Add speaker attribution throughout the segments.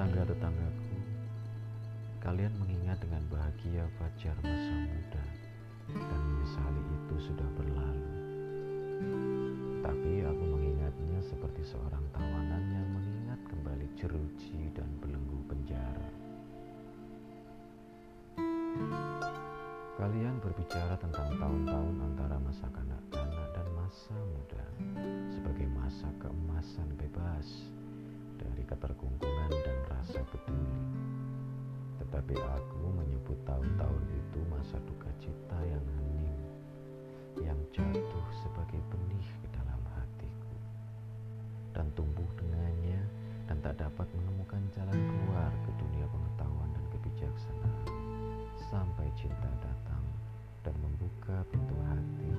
Speaker 1: Tetangga-tetanggaku, kalian mengingat dengan bahagia fajar masa muda dan menyesali itu sudah berlalu. Tapi aku mengingatnya seperti seorang tawanan yang mengingat kembali jeruji dan belenggu penjara. Kalian berbicara tentang tahun-tahun antara masa kanak-kanak dan masa muda sebagai masa keemasan bebas Tetapi aku menyebut tahun-tahun itu masa duka cita yang hening, yang jatuh sebagai benih ke dalam hatiku, dan tumbuh dengannya dan tak dapat menemukan jalan keluar ke dunia pengetahuan dan kebijaksanaan sampai cinta datang dan membuka pintu hati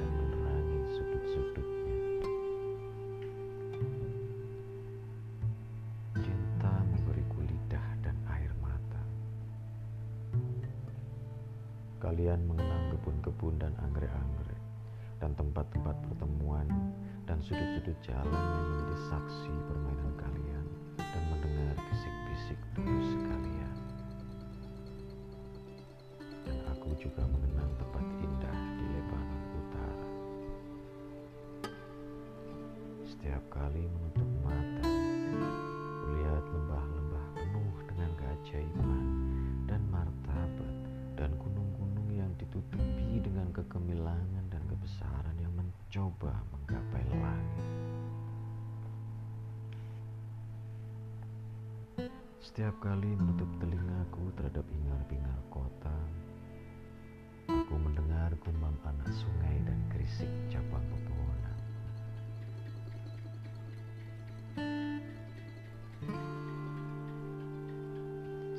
Speaker 1: dan menerangi sudut-sudutnya. Kalian mengenang kebun-kebun dan anggrek-anggrek dan tempat-tempat pertemuan dan sudut-sudut jalan yang menjadi saksi permainan kalian dan mendengar bisik-bisik tulus kalian. Dan aku juga mengenang tempat indah di Lebanon Utara. Setiap kali menutup mata, kulihat lembah-lembah penuh dengan keajaiban ditutupi dengan kegemilangan dan kebesaran yang mencoba menggapai langit. Setiap kali menutup telingaku terhadap hingar-bingar kota, aku mendengar gumam anak sungai dan gerisik cabang pepohonan.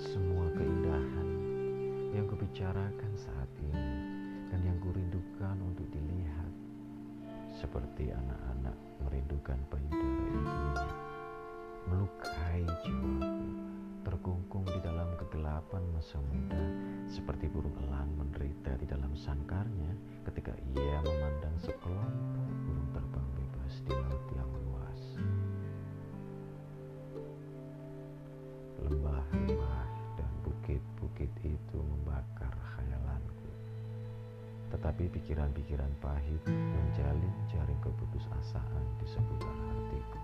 Speaker 1: Semua keindahan yang kubicarakan saat kurindukan untuk dilihat. Seperti anak-anak merindukan payudara ibunya. Melukai jiwaku. Terkungkung di dalam kegelapan masa muda. Seperti burung elang menderita di dalam sangkarnya ketika ia memandang sekelompok burung terbang bebas di laut tetapi pikiran-pikiran pahit menjalin jaring keputusasaan di seputar hatiku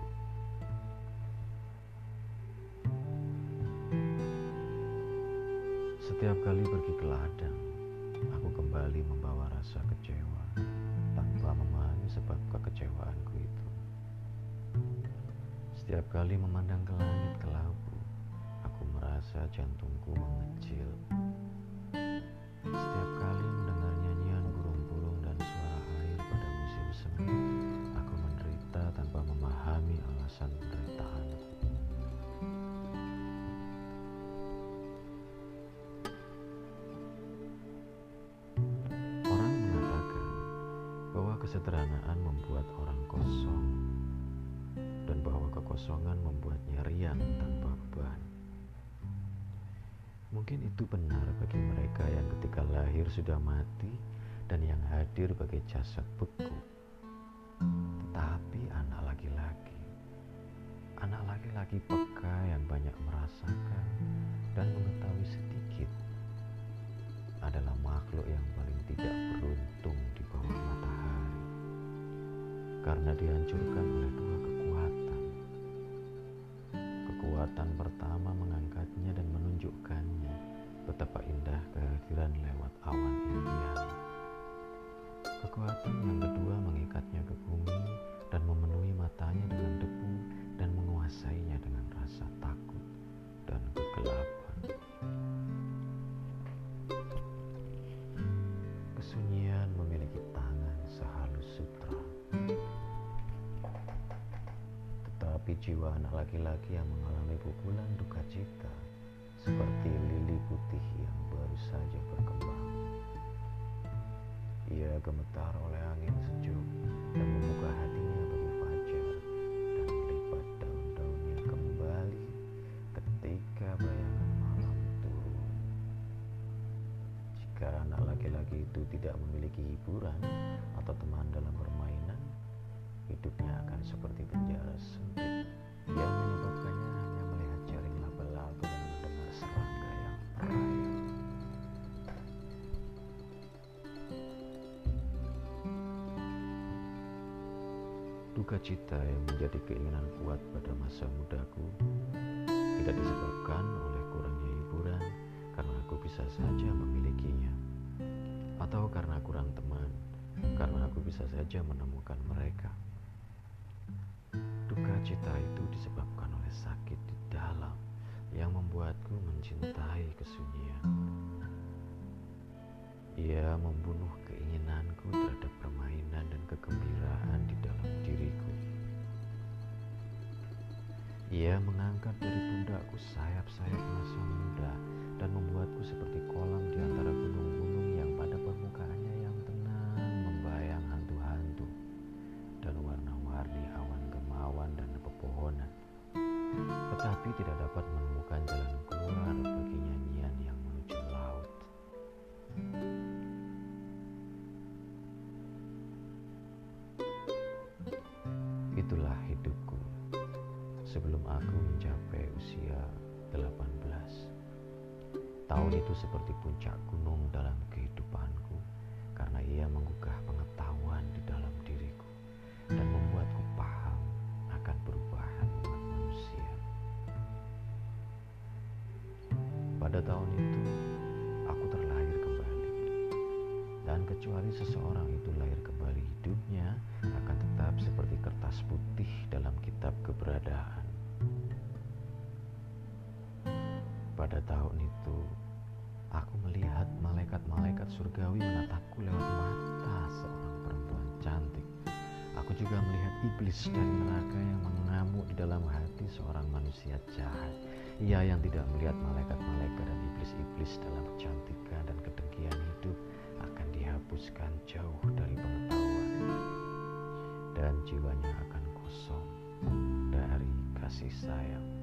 Speaker 1: Setiap kali pergi ke ladang, aku kembali membawa rasa kecewa tanpa memahami sebab kekecewaanku itu. Setiap kali memandang ke langit kelabu, aku merasa jantungku mengecil. Setiap kali kesederhanaan membuat orang kosong dan bahwa kekosongan membuatnya riang tanpa beban. Mungkin itu benar bagi mereka yang ketika lahir sudah mati dan yang hadir bagai jasad beku. Tetapi anak laki-laki, anak laki-laki peka yang banyak merasakan dan mengetahui sedikit adalah makhluk yang paling tidak beruntung karena dihancurkan oleh dua kekuatan. Kekuatan pertama mengangkatnya dan menunjukkannya betapa indah kehadiran lewat awan impian. Kekuatan yang kedua mengikatnya ke jiwa anak laki-laki yang mengalami pukulan duka cita seperti lili putih yang baru saja berkembang. Ia gemetar oleh angin sejuk dan membuka hatinya bagi fajar dan melipat daun-daunnya kembali ketika bayangan malam turun. Jika anak laki-laki itu tidak memiliki hiburan atau teman dalam permainan, hidupnya akan seperti penjara sempit yang menyebabkannya hanya melihat jaring laba-laba dan mendengar serangga yang merayap. Duka cita yang menjadi keinginan kuat pada masa mudaku tidak disebabkan oleh kurangnya hiburan karena aku bisa saja memilikinya atau karena kurang teman karena aku bisa saja menemukan mereka. Duka cita itu disebabkan oleh sakit di dalam yang membuatku mencintai kesunyian. Ia membunuh keinginanku terhadap permainan dan kegembiraan di dalam diriku. Ia mengangkat dari pundakku sayap-sayap masa muda dan membuatku seperti kolam di antara Tetapi tidak dapat menemukan jalan keluar bagi nyanyian yang menuju laut. Itulah hidupku sebelum aku mencapai usia 18. Tahun itu seperti puncak gunung dalam tahun itu, aku terlahir kembali. Dan kecuali seseorang itu lahir kembali hidupnya akan tetap seperti kertas putih dalam kitab keberadaan. Pada tahun itu, aku melihat malaikat-malaikat surgawi menatapku lewat mata seorang perempuan cantik. Aku juga melihat iblis dari neraka yang mengamuk di dalam hati seorang manusia jahat. Ia yang tidak melihat malaikat-malaikat dan iblis-iblis dalam kecantikan dan kedengkian hidup akan dihapuskan jauh dari pengetahuan dan jiwanya akan kosong dari kasih sayang.